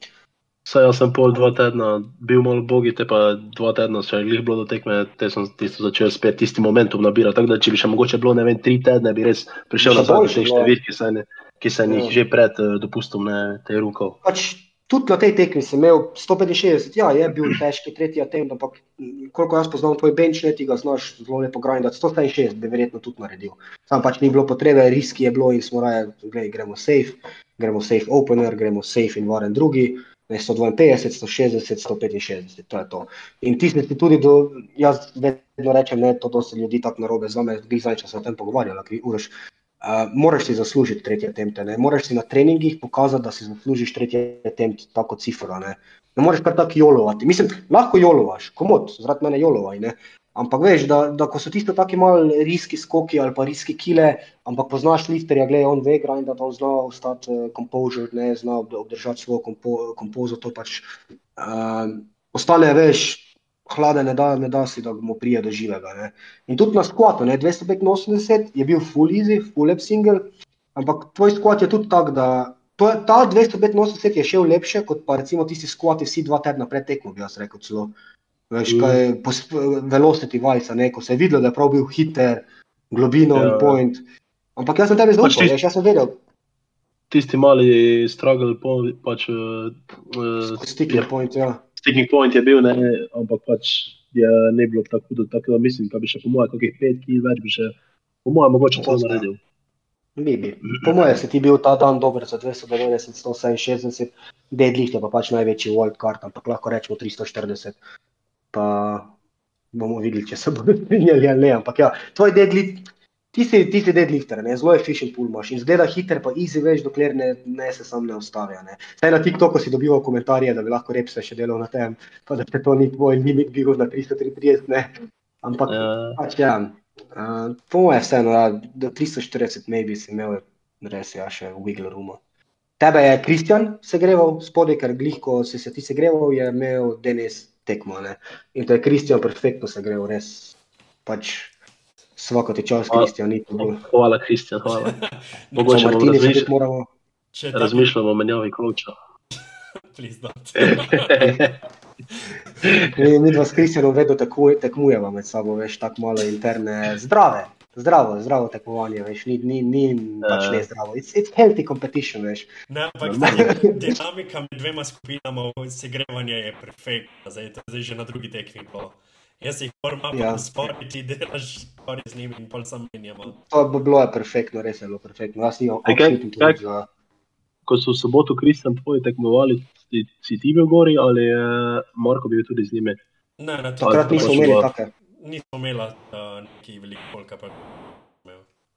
Saj jaz sem pol dva tedna bil malo bogi, te pa dva tedna še glih bilo do tekme, te sem tisto začel spet tisti momentum nabirati. Tako da če bi še mogoče bilo, ne vem, tri tedne, bi res prišel Še nazaj do teh številk, ki sem, ki sem Ja. jih že pred uh, dopustom ne te rukal. Pač tudi na tej tekmi sem imel 165, ja, je bil težki tretji attempt, ampak mm, koliko jaz poznam tvoj bench, ne ti ga znaš zelo lepo grindati, 165 bi verjetno tudi naredil. Sam pač ni bilo potrebe, riski je bilo in smo raje, gledaj, gremo safe, gremo safe opener, gremo safe in varen drugi. Ne, 152, 160, 165, to je to. In ti si tudi, do, jaz vedno rečem, ne, to dosti ljudi tako narobe zame, bi zdaj, če se o tem pogovarjala, ki uraš. Uh, moraš si zaslužiti tretje tempe, ne moraš si na treningih pokazati, da si zaslužiš tretje tempe, tako cifra. Ne, ne moreš kar tako jolovati. Mislim, lahko jolovaš, komod, zaradi mene jolovaj, ne. Ampak veš, da, da ko so tisto taki mal riski skoki ali pa riski kile, ampak poznaš lifterja, gledaj, on ve grind, da on zna ostati uh, composure, ne zna ob- obdržati svojo kompo, kompozo, to pač uh, ostane, veš, hlade ne da, ne da si, da mu prije do živega. Ne. In tudi na skvatu, ne, 285 je bil full easy, full lep single, ampak tvoj skvat je tudi tak, da to, ta 285 je šel lepše kot pa recimo tisti skvati vsi dva tedna pred tekmo, bi jaz rekel celo. Veš, kaj je velocity vajsa, ne, ko se je videlo, da je prav bil hiter, globino Ja. in point. Ampak jaz sem tebi zaupal, Pač tisti- jaz sem vedel, Tisti mali struggle, pač uh, sticking point, ja. sticking point je bil, ne, ampak pač je ne bilo tako hudo, tako da mislim, da bi še po mojem kakih pet kil več bi še, po mojem mogoče Dosta. naredil. Bi, bi. Po mojem, si ti bil ta dan dober za 290, 167, deadlift je pa pač največji world card, ampak lahko rečemo 340. Pa bomo videli, če se bodo strinjali ali ne. Ampak ja, tvoj deadlift, ti si, ti si deadlifter, ne? zelo efficient pull imaš in zgleda hiter, pa easy veš, dokler ne, ne se sam ne ustavi. Ne? Saj na TikToku si dobival komentarje, da bi lahko repse še delal na tem, pa da te to ni tvoj limit bil na 333, ne. Ampak Ja. pač ja, uh, po mojem vseeno, ja, do 340 maybe si imel res ja še wiggle rooma. Tebe je Kristjan segreval spodaj, ker glih, ko si se ti segreval, je imel Denis tekmo. Ne? In to je Kristjan perfektno segreval, res pač svako ti čas, Hvala. Kristjan, ni bolj. Hvala, Kristjan, hvala. Mogoče Če bom Martini razmišljal- že moramo. Te- Razmišljamo o menjavi don't. Mi, mi dva s Kristjanom vedno tekmuje, tekmujeva med sabo, veš, tako malo interne, zdrave, zdravo, zdravo tekmovanje, veš, ni, ni, ni pač Ja. ne zdravo. It's, it's healthy competition, veš. Ne, ampak ta dinamika med dvema skupinama segrevanje je perfektna, zdaj to je zdaj že na drugi tekmi. Jaz jih moram Ja. ja. spomniti, ti delaš spori z njimi in pol sam menjamo. To bi bilo je perfektno, res je bilo perfektno. Jaz nimam absolutno trud za... Ko so v soboto Kristjan tvoji tekmovali, si, si ti bil gori ali je Marko bil tudi z njimi? Ne, ne, to Takrat nismo pač imeli bilo- take. Nismo imeli uh, neki veliko polka. Pa...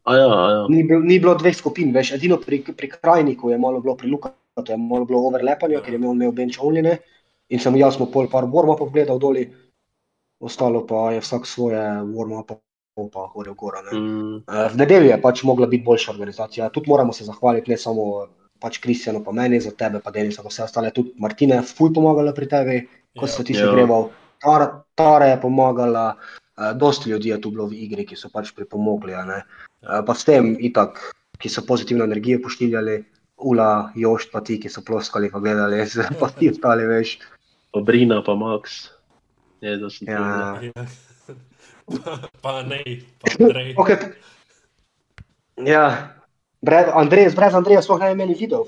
A ja, a ja. Ni, bil, ni bilo dveh skupin, veš, edino pri, pri krajniku je malo bilo pri Lukatu, je malo bilo overlepanja, ker je imel, imel bench only, in sem jaz smo pol par warm-upov gledal doli, ostalo pa je vsak svoje warm-upov pa hodil gora. Ne. Mm, Eh, V nedeljo je pač mogla biti boljša organizacija. Tudi moramo se zahvaliti ne samo pač Kristjanu, pa meni, za tebe, pa Denisa, pa vse ostale. Tudi Martina je ful pomagala pri tebi, ko Ja. si ti Ja. se greval. Tara, Tara je pomagala, uh, dosti ljudi je tu bilo v igri, ki so pač pripomogli. a ne. Eh, pa s tem itak, ki so pozitivno energijo pošiljali, Ula, Jošt, pa ti, ki so ploskali, pa gledali, pa ti ostali, veš. pa Brina, pa Max. Je, da sem Ja. Pa, pa ne, pa Andrej. Okay. Ja, brez, Andrej, brez Andreja smo ne imeli video.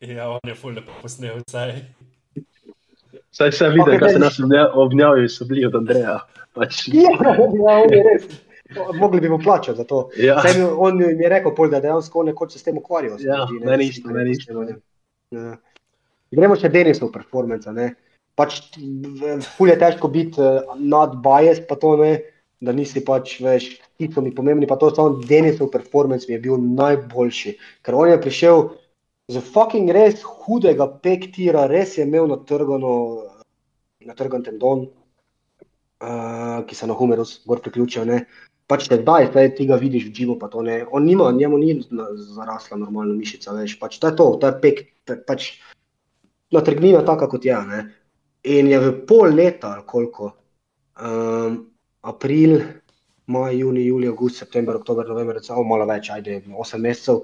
je Ja, on je ful lepo posnel vsaj. Saj sem videl, Ok, okay, kaj se nas obnja- obnjavijo, so bili od Andreja. Pač, Ja, ja, on je res. Mogli bi mu plačati za to. ja. Saj mi, on mi je rekel, pol, da dejansko nekoč se s tem ukvarjal. Ja, ne, meni isto, meni isto. Ja. Gremo še Denisov performance. Ne? Pač, ful je težko biti uh, not biased, pa to ne, da nisi pač veš, ti so mi pomembni, pa to samo Denisov performance mi je bil najboljši. Ker on je prišel z fucking res hudega pektira, res je imel natrgano, natrgan tendon, uh, ki se na humerus gor priključil. Ne? Pač te zdaj, zdaj ti ga vidiš v živo, pa to ne. On nima, njemu ni zarasla normalna mišica, veš. Pač to je to, to je pek, pe, pač natrgnina taka kot je. Ne? In je v pol leta, ali koliko, um, april, maj, juni, julij, august, september, oktober, november, recimo malo več, ajde, 8 mesecev,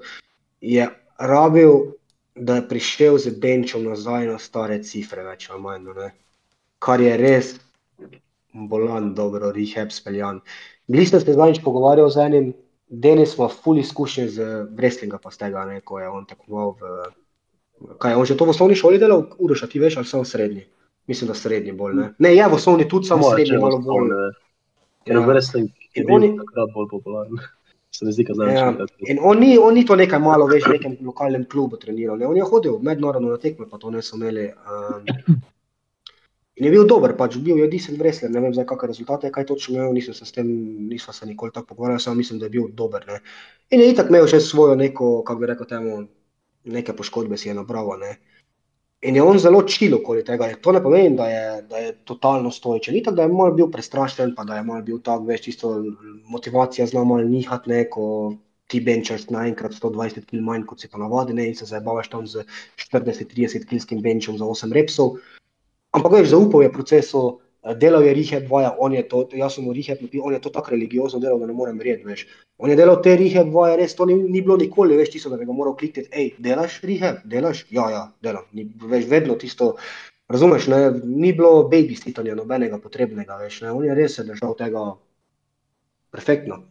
je rabil, da je prišel z benčom nazaj na stare cifre, več ali manj. Ne? Kar je res bolan, dobro, rehab speljan. Bili ste se zadnjič pogovarjal z enim, Denis ima ful izkušnje z wrestlinga, pa z tega, ne, ko je on tekmoval v. Kaj je on že to v osnovni šoli delal, Uroš, ti veš, ali samo srednji? Mislim, da srednji bolj, ne. Ne, je v osnovni tudi, samo srednji malo bolj. Ker Ja. wrestling je bil takrat bolj popularen. Se mi zdi, da Ja, znaš. in on ni, on ni to nekaj malo, veš, v nekem lokalnem klubu treniral, ne? on je hodil mednarodno na tekme, pa to ne so imeli. Um, in je bil dober, pač bil je decent wrestler, ne vem zdaj, kakšne rezultate, je, kaj točno imel, nisem se s tem, nisva se nikoli tako pogovarjala, samo mislim, da je bil dober. Ne? In je itak imel še svojo neko, kako bi rekel temu, neke poškodbe si je nabral, ne. In je on zelo čil okoli tega. To ne pomeni, da je, da je totalno stojičen. Ni tako, da je mal bil prestrašen, pa da je mal bil tak, veš, čisto motivacija zna mal nihati, ne, ko ti benčaš naenkrat 120 kg manj, kot si pa navadi, ne, in se zabavaš tam z 40-30 kg benčom za 8 repsov. Ampak veš, zaupal je procesu, delal je rehab, vaja, on je to, jaz sem mu rehab napisal, on je to tako religiozno delal, da ne morem verjeti, veš. On je delal te rehab, vaja, res, to ni, ni bilo nikoli, veš, tisto, da bi ga moral klikati, hej, delaš rehab, delaš? Ja, ja, delam. Ni, veš, vedno tisto, razumeš, ne, ni bilo babysitanja nobenega potrebnega, veš, ne, on je res se držal tega perfektno.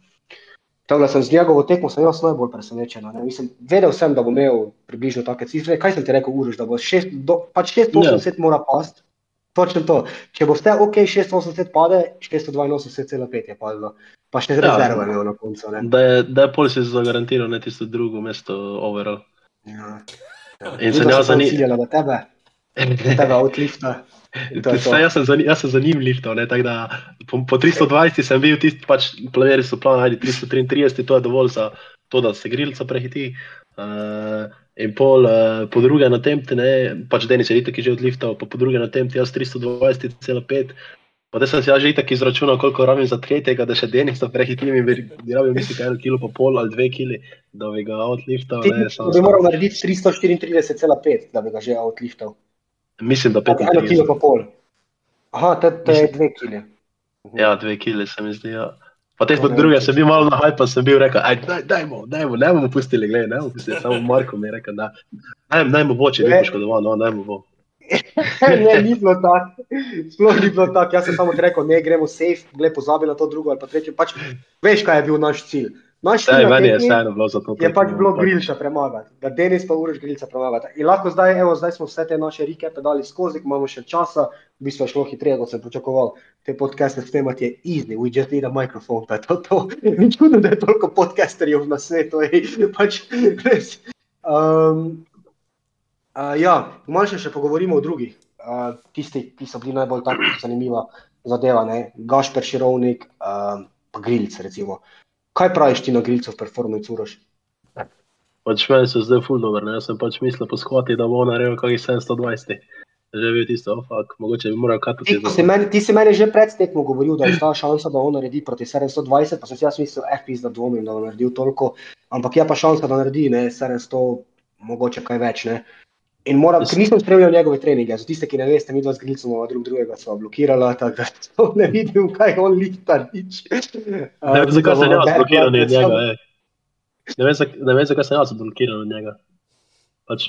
Tako da sem z njegovo tekmo, sem jaz najbolj presenečen. ne. Mislim, vedel sem, da bo imel približno take cifre. Kaj sem ti rekel, Uroš, da bo šest, do, pač 680 mora past, Točno to. Če boste ok, 680 pade, 682,5 je padlo. Pa še Ja. rezervami ja. na koncu. Ne? Da je, da je pol si zagarantiral ne tisto drugo mesto overall. Ja. In se ne zani- zanima, da tebe, tebe to je to. Saj, jaz, sem za, ni- jaz sem za njim liftal, ne, tako da po, po 320 sem bil tisti, pač planeri so plan, ajde 333, to je dovolj za to, da se grilca prehiti. Uh, in pol uh, po druge na temte, ne, pač Denis je itak že odliftal, pa po druge na temte jaz 320,5. Pa da sem si jaz že itak izračunal, koliko rabim za tretjega, da še Denisa prehitim in bi, bi rabil mislim, kaj eno kilo pa pol ali dve kili, da bi ga outliftal. Ti Ne, bi moral narediti 334,5, da bi ga že outliftal. mislim, da Tako eno kilo 35. pa pol. Aha, to, to je dve kili. Ja, dve kile se mi zdi. Ja. Pa te ne druge sem bil malo na hype, pa sem bil rekel, aj, daj, dajmo, dajmo, ne bomo pustili, gledaj, ne bomo pustili, samo Marko mi je rekel, da daj, dajmo bo, če bi poškodoval, no, dajmo bo. ne, ni bilo tako. Sploh ni bilo tako. Jaz sem samo rekel, ne gremo safe, gled pozabi na to drugo ali pa tretje. Pač, veš, kaj je bil naš cilj. Naš Saj, meni je vseeno bilo za to. je pač bilo Grilša premagati, da Denis pa Uroš Grilca premagati. In lahko zdaj, evo, zdaj smo vse te naše rike pedali skozi, ko imamo še časa, v bistvu je šlo hitreje, kot sem pričakoval. Te podcaste snemati je easy, we just need a microphone, pa je to to. Ni čudno, da je toliko podcasterjev na svetu, ej, pač res. Um, uh, ja, malo še, še pogovorimo o drugih, uh, tisti, ki so bili najbolj tako zanimiva zadeva, ne? Gašper Širovnik, uh, pa Grilc recimo. Kaj praviš ti na Grilcu v performance Uroš? Pač meni se zdaj ful dober, ne, jaz sem pač mislil po skvati, da bo naredil kakih 720. Že je bil tisto, oh, fuck, mogoče bi moral katati. Ti, si meni, ti si meni že pred tekmo govoril, da je ta šansa, da on naredi proti 720, pa sem si jaz mislil, FPS, da dvomim, da bo naredil toliko, ampak je pa šansa, da naredi ne, 700, mogoče kaj več. Ne. In moram, ker nisem spremljal njegove treninge, za tiste, ki ne veste, mi dva z Grilcem drug drugega sva blokirala, tako da to ne vidim, kaj on lifta nič. Ne zakaj sem jaz blokiran od njega, ej. Ne vem, ne vem, zakaj sem jaz blokiran od njega. Pač,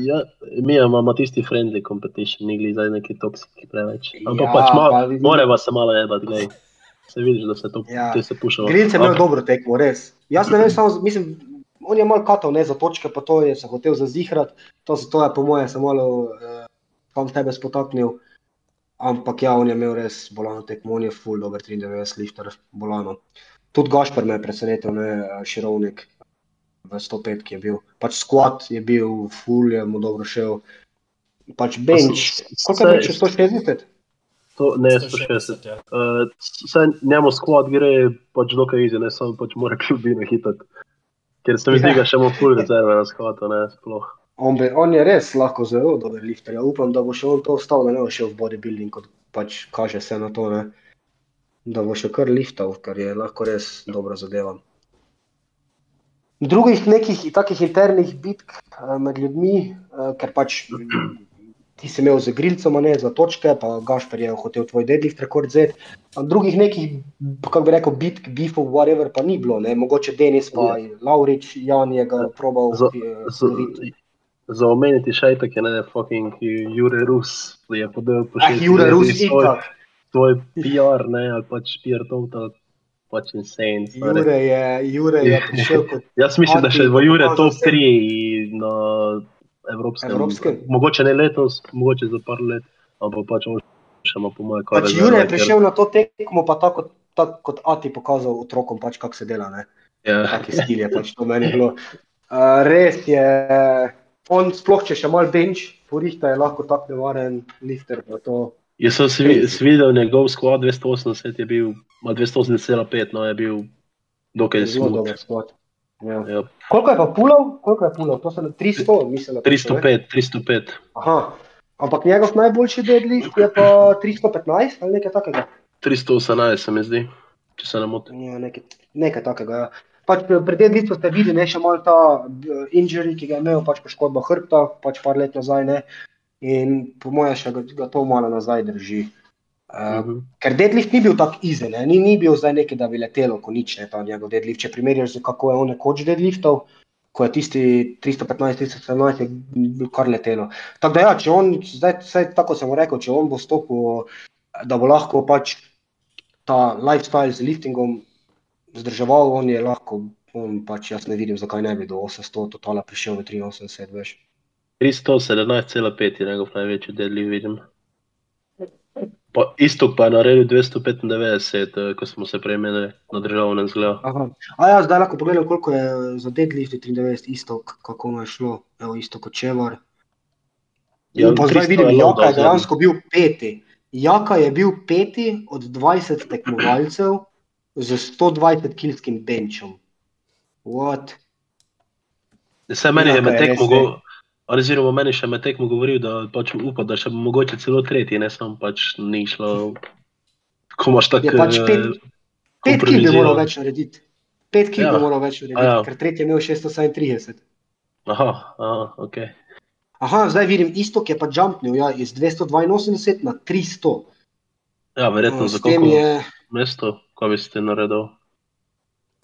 ja, mi imamo tisti friendly competition, ni zdaj neki toksiki preveč. Ampak Ja, pač pa malo, vidim- morava se malo jebati, glej. Se vidiš, da se to, Ja. se pušava. Grilc je imel dobro tekmo, res. Jaz ne vem, samo, mislim, on je malo katal ne, za točke, pa to je se hotel zazihrati, to, to je po mojem se malo uh, tam tebe spotaknil. Ampak ja, on je imel res bolano tekmo, on je full dober 93 lifter, bolano. Tudi Gašpar me je presenetil, ne, eh, Širovnik v 105, ki je bil. Pač squat je bil, full je mu dobro šel. Pač bench, koliko je bench, 160? To, ne, 160. 160, ja. Uh, njemu skvad gre pač dokaj izi, ne samo pač mora kljubino hitati. Ker se mi zdi, Ja. da še imamo full rezerve na skvatu, ne, sploh. On, be, on je res lahko zelo dober lifter. Ja, upam, da bo še on to ostal, da ne bo šel v bodybuilding, kot pač kaže se na to. Ne? Da bo še kar liftal, kar je lahko res dobra zadeva. Drugih nekih takih internih bitk eh, med ljudmi, eh, ker pač ti si imel z grilcem, ne za točke, pa Gašper je hotel tvoj deadlift rekord zet. Drugih nekih, kako bi rekel, bitk, beefov, whatever pa ni bilo. Ne? Mogoče Denis pa Laurič, Jan je ga probal. Za- Z, loviti. za omeniti še itak je ne, fucking Jure Rus, je podal po Ah, šesti Jure Rus, leti svoj, svoj PR, ne, ali pač PR total, pač insane. stari. Jure je, Jure je prišel kot Jaz mislim, da še v Jure top se. 3 na evropskem. Evropskem? Mogoče ne letos, mogoče za par let, ampak pač še ima po mojem kar Pač Jure je ker- prišel na to tekmo, pa tako, tako kot Ati pokazal otrokom, pač, kako se dela. Ne? Ja. Taki stil je pač to meni bilo. Uh, res je, on sploh če še mal bench, porihta je lahko tak nevaren lifter. Jaz sem si si videl njegov skvad 280, je bil, ma 280,5, no je bil dokaj Zelo dober squat. Ja. Ja. Koliko je pa pulov? Koliko je pulov? To so na 300, mislim. da točno, ne? 305, 305. Aha. Ampak njegov najboljši deadlift je pa 315 ali nekaj takega. 318 se mi zdi, če se ne motim. Ja, nekaj, nekaj takega. Ja. Pač pri pri deadliftu ste videli, ne še malo ta eh, injury, ki ga je imel, pač poškodba hrbta, pač par let nazaj. Ne. In po mojem še ga, ga to malo nazaj drži. Uh, Mhm. ker deadlift ni bil tako izen, ne. ni, ni bil zdaj nekaj, da bi letelo, ko nič ne ta njegov deadlift. Če primerjaš, z kako je on nekoč deadliftov, ko je tisti 315, 317, je bil kar letelo. Tako da ja, če on, zdaj, zdaj tako sem mu rekel, če on bo stopil, da bo lahko pač ta lifestyle z liftingom zdrževal, on je lahko, on pač jaz ne vidim, zakaj ne bi do 800 totala prišel v 83, veš. 317,5 je njegov največji deadlift, vidim. Pa istok pa je naredil 295, eh, ko smo se premenili na državnem zgledu. A ja, zdaj lahko pogledam, koliko je za deadlift 93 isto, kako mu je šlo, evo isto kot Čevar. Ja, In pa zdaj 300 vidim, Jaka je dejansko bil peti. Jaka je bil peti od 20 tekmovalcev z 120 kilskim benchom. What? Vse meni je Jaka med je tekmo res, govoril, oziroma meni še med tekmo govoril, da pač upa, da še mogoče celo tretji, ne sam pač ni šlo. Ko imaš tako. Je pač pet, eh, pet kil bi moral več narediti. Pet kil Ja. bi moral več narediti, ja. ker tretji je imel 637. Aha, aha, ok. Aha, zdaj vidim, istok je pa jumpnil ja, iz 282 na 300. Ja, verjetno Uh, za koliko je, mesto, ko bi ste naredil.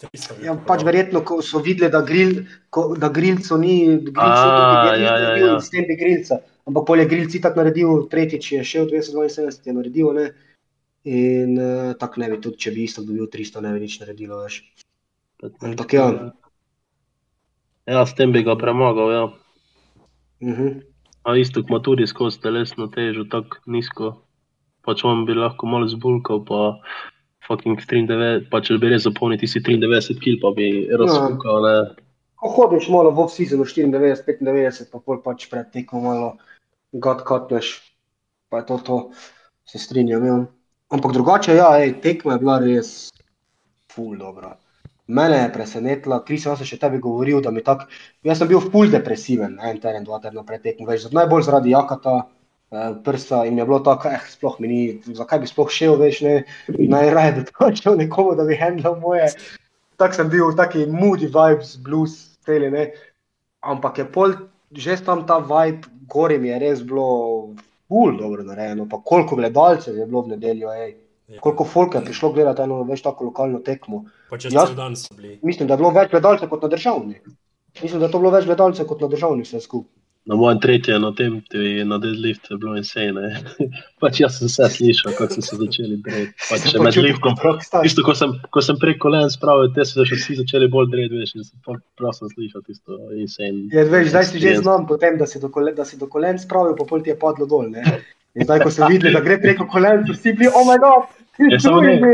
300 bi ja, pač verjetno, ko so videli, da, gril, ko, da grilco ni, grilco A, ni ja, ja, ja. s tem bi grilca. Ampak polje grilci tako naredil, tretjič je šel 272, je naredil, ne. In uh, tako ne bi tudi, če bi isto dobil 300, ne bi nič naredilo več. Ampak ja. Ja, s tem bi ga premagal, ja. Uh -huh. A isto ima tudi skozi telesno težo tako nizko. Pač on bi lahko malo zbulkal, pa fucking 93, pa če bi res zapolnil tisti 93 kil, pa bi razpukal, ne. Ko hodiš malo v off-seasonu 94, 95, pa pol pač pred tekmo malo god katneš, pa je to to, se strinjam. Ja. Ampak drugače, ja, ej, tekma je bila res ful dobra. Mene je presenetila, Kris, jaz sem še tebi govoril, da mi tako, jaz sem bil ful depresiven, en teden, dva tedna pred tekmo, več, najbolj zaradi jakata, prsta in je bilo tako, eh, sploh mi ni, zakaj bi sploh šel, veš, ne, najraje bi točil nekomu, da bi handlal moje, tako sem bil, taki moody vibes, blues, celi, ne. Ampak je pol, že tam ta vibe, gori mi je res bilo ful dobro narejeno, pa koliko gledalcev je bilo v nedeljo, ej. Ja. Koliko folk je prišlo gledati eno, veš, tako lokalno tekmo. Pa čez Jaz- cel dan so bili. Mislim, da je bilo več gledalcev kot na državni. Mislim, da je to bilo več gledalcev kot na državni vse skupaj. Na mojem tretjem, na tem, tudi na deadliftu je bilo insane. ne. pač jaz sem vse slišal, kako so se začeli dreti. Pač Se še med liftom. Tisto, ko sem, ko sem prek kolen spravil, te so se še vsi začeli bolj dreti, veš, in sem prav sem slišal tisto insane. Je, veš, zdaj si že znam po tem, da si do, kole, da si do kolen spravil, pa pol ti je padlo dol. Ne? In zdaj, ko so videli, da gre preko kolen, so vsi bili, oh moj bog, Ja, tu je ne.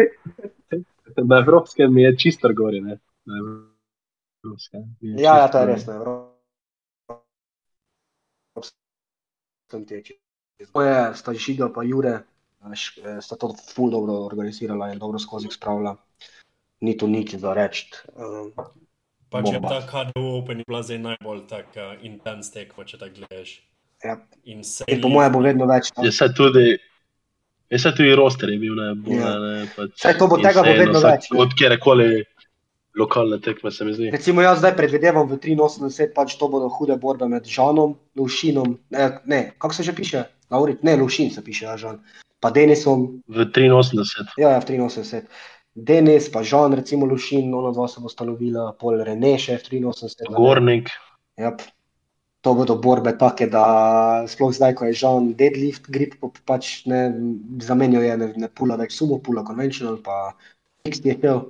že. Na evropskem je čisto gori, ne. Na evropskem Ja, ja, to je res. Ne, Evropskem teči. To je, sta Žiga pa Jure, eh, sta to ful dobro organizirala in dobro skozi spravila. Ni tu nič za reči. Um, Pač je Bomba. ta KDO Open je bila zdaj najbolj tak uh, intens tekmo, če tako gledaš. ja. In se In po mojem bo vedno več. no. Je se tudi, je se tudi roster je bil, ne, bo, Ja. ne, pač Saj to bo tega bo vedno več, ne. Od kjerekoli lokalne tekme, se mi zdi. Recimo jaz zdaj predvidevam v 83, pač to bodo hude borbe med Žanom, Lušinom, ne, ne kako se že piše? Laurit, ne, Lušin se piše, ja, Žan. Pa Denisom, V 83. ja, ja, v 83. Denis, pa Žan, recimo Lušin, ona dva se bo stanovila, pol Rene še v 83. ne. Gornik, Yep. To bodo borbe take, da sploh zdaj, ko je Žan deadlift grip, pa pač ne zamenjal je, ne, ne pula več sumo, pula conventional, pa X je šel.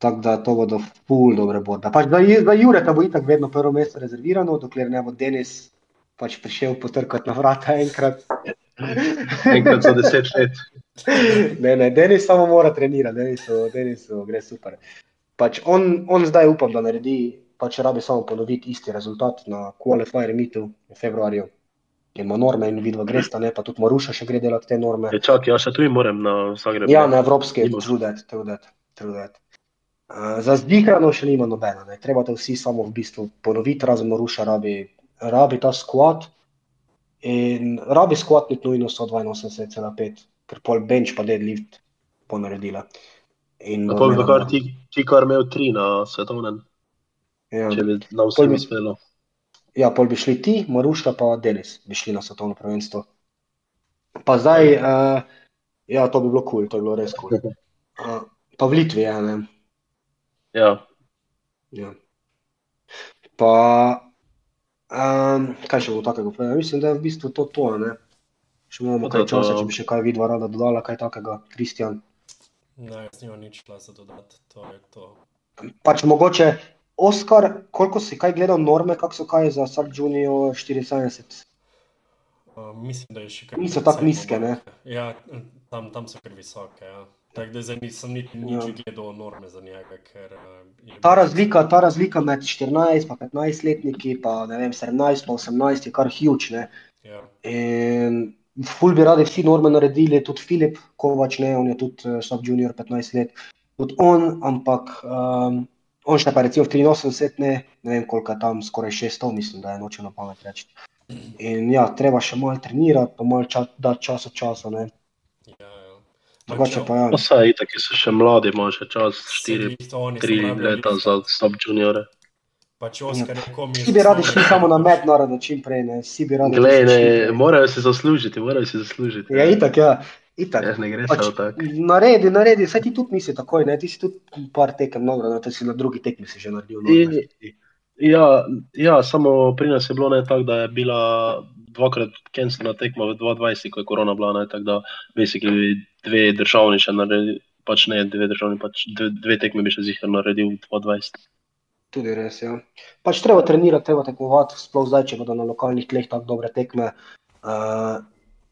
Tako da to bodo ful dobre borbe. Pač za, Ju- za Jureta bo itak vedno prvo mesto rezervirano, dokler ne bo Denis pač prišel potrkati na vrata enkrat. enkrat za deset let. ne, ne, Denis samo mora trenirati, Denisu, Denisu gre super. Pač on, on zdaj upam, da naredi, pač rabi samo ponoviti isti rezultat na qualifier meetu v februarju. In ima norme in vidva gresta, ne, pa tudi Maruša še gre delati te norme. Je, čak, ja, še tu moram na Zagreb. Ja, na evropske, Nimaš. trudet, trudet, Uh, za zdihrano še nima nobena, ne. treba to vsi samo v bistvu ponoviti, razen Maruša rabi, rabi ta squat in rabi squat ni nujno 182,5, ker pol bench pa deadlift ponaredila. In pol bi imela- kar ti, ti kar imel tri na svetovnem, ja. če bi na Pol vsem bi- uspelo. ja, pol bi šli ti, Maruša pa Denis, bi šli na svetovno prvenstvo. Pa zdaj, uh, ja, to bi bilo kul, cool, to bi bilo res kul. Cool. Uh, pa v Litvi, ja, ne. Ja, Ja. Pa, um, kaj še bo takega povedal? Mislim, da je v bistvu to to, ne. Še imamo To, kaj to, časa, to. če bi še kaj vidva rada dodala, kaj takega, Kristjan. Ne, jaz nimam nič časa dodati, to je to. Pač mogoče, Oskar, koliko si kaj gledal norme, kako so kaj za Sub Junior 74? Uh, mislim, da je še kar Niso tako nizke, ne? Ja, tam, tam so kar visoke. Ja. Tako da zdaj nisem niti nič Ja. gledal norme za njega. Ker, uh, Ta razlika, ta razlika med 14 in 15 letniki, pa vem, 17 in 18 je kar huge. Ne? Ja. In ful bi radi vsi norme naredili, tudi Filip Kovač, ne, on je tudi uh, sub-junior 15 let, tudi on, ampak um, on še pa recimo v 83 ne, ne vem koliko je tam, skoraj 600, mislim, da je noče na pamet reči. In ja, treba še malo trenirati, pa malo ča, dati čas od časa, ne. Ja, ja. Drugače pa ja. Pa saj, itak so še mladi, ima še čas, 4, 3 leta za sub juniore. Pač Oskar je komi. Vsi bi radi šli samo na mednarodno čim prej, ne, vsi bi radi Glej, ne, prej. morajo si zaslužiti, morajo si zaslužiti. Ja, itak, ja, itak. Ja, ne gre Pač, samo tako. naredi, naredi, saj ti tudi nisi takoj, ne, ti si tudi par tekem, no, no, ti si na drugi tekmi si že naredil. No, In- Ja, ja, samo pri nas je bilo ne tako, da je bila dvakrat cancelna tekma v 2020, ko je korona bila, ne, tako da basically dve državni še naredili, pač ne dve državni, pač dve, dve tekme bi še zihar naredil v 2020. Tudi res, ja. Pač treba trenirati, treba tekmovati, sploh zdaj, če bodo na lokalnih tleh tako dobre tekme. Uh,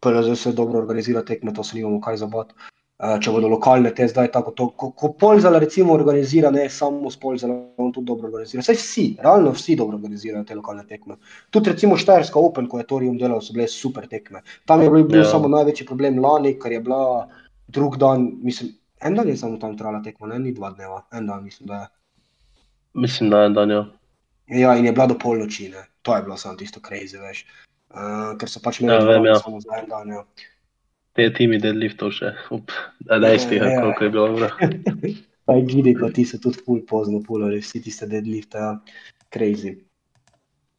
PLZ se dobro organizira tekme, to se nimamo kaj zabati. Uh, če bodo lokalne te zdaj tako, to, ko, ko Polzala recimo organizira, ne samo s Polzala, on tudi dobro organizira. Saj vsi, realno vsi dobro organizirajo te lokalne tekme. Tudi recimo Štajerska Open, ko je Torium delal, so bile super tekme. Tam je bil, bil Ja. samo največji problem lani, ker je bila drug dan, mislim, en dan je samo tam trajala tekma, ne, ni dva dneva, en dan mislim, da je. Mislim, da je dan, ja. Ja, in je bila do polnoči, ne. to je bilo samo tisto crazy, veš. Uh, ker so pač imeli Ja, vem, ja. samo za en dan. Ja. Te timi deadliftov še, up, dejstih, Ja, ja. koliko je bilo. Bro. Pa je gidi, pa ti so tudi ful pozno pulali, vsi tiste deadlifte, ja. crazy.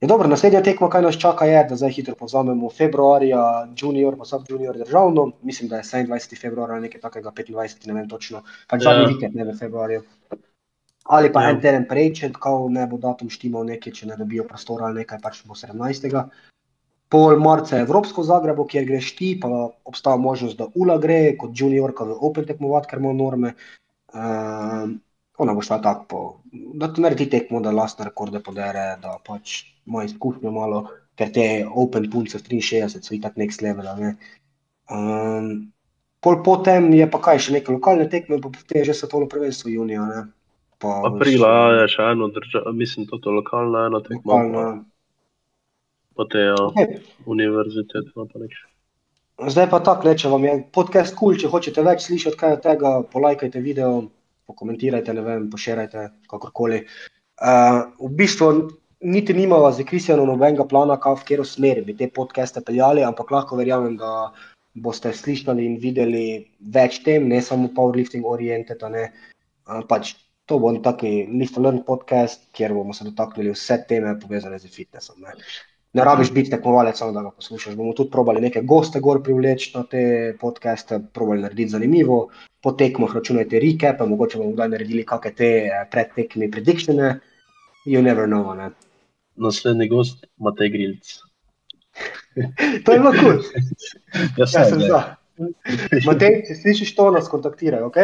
Je dobro, naslednja tekma, kaj nas čaka, je, da zdaj hitro povzamemo februarja, junior, pa sub junior državno, mislim, da je 27. februar ali nekaj takega, 25. ne vem točno, pač Ja. zadnji vikend, ne v februarju. Ali pa Ja. en teden prej, če kao ne bo datum štimal nekaj, če ne dobijo prostora ali nekaj, pač bo 17. Pol marca je Evropsko v Zagrebu, kjer greš ti, pa obstaja možnost, da Ula gre kot juniorka v Open tekmovati, ker ima norme. Um, ona bo šla tako, po, da ti naredi tekmo, da lastne rekorde podere, da pač ima izkušnjo malo, ker te Open punce v 63 so itak next level. Ne? Um, pol potem je pa kaj, še neke lokalne tekme, pa potem že svetovno prvenstvo junija. Ne? Pa Aprila ja, je še eno državo, mislim, to je lokalna ena tekma, pa, Lokalno. pa te ja, Okay. univerzitete. no, pa nekaj. Zdaj pa tako, če vam je podcast kul, cool, če hočete več slišati kaj od tega, polajkajte video, pokomentirajte, ne vem, pošerajte, kakorkoli. Uh, v bistvu niti nimava z Kristjanom nobenega plana, kaj v katero smer bi te podcaste peljali, ampak lahko verjamem, da boste slišali in videli več tem, ne samo powerlifting oriented. Uh, pač to bo taki Lift and Learn podcast, kjer bomo se dotaknili vse teme povezane z fitnessom. Ne. Ne rabiš biti tekmovalec, samo da ga poslušaš. Bomo tudi probali neke goste gor privleči na te podcaste, probali narediti zanimivo. Po tekmah računajte recape, mogoče bomo kdaj naredili kakšne te eh, predtekmi predictione. You never know, ne. Naslednji gost, Matej Grilc. To je bilo kul. Ja, Ja, sem za. Matej, če slišiš to, nas kontaktiraj, ok?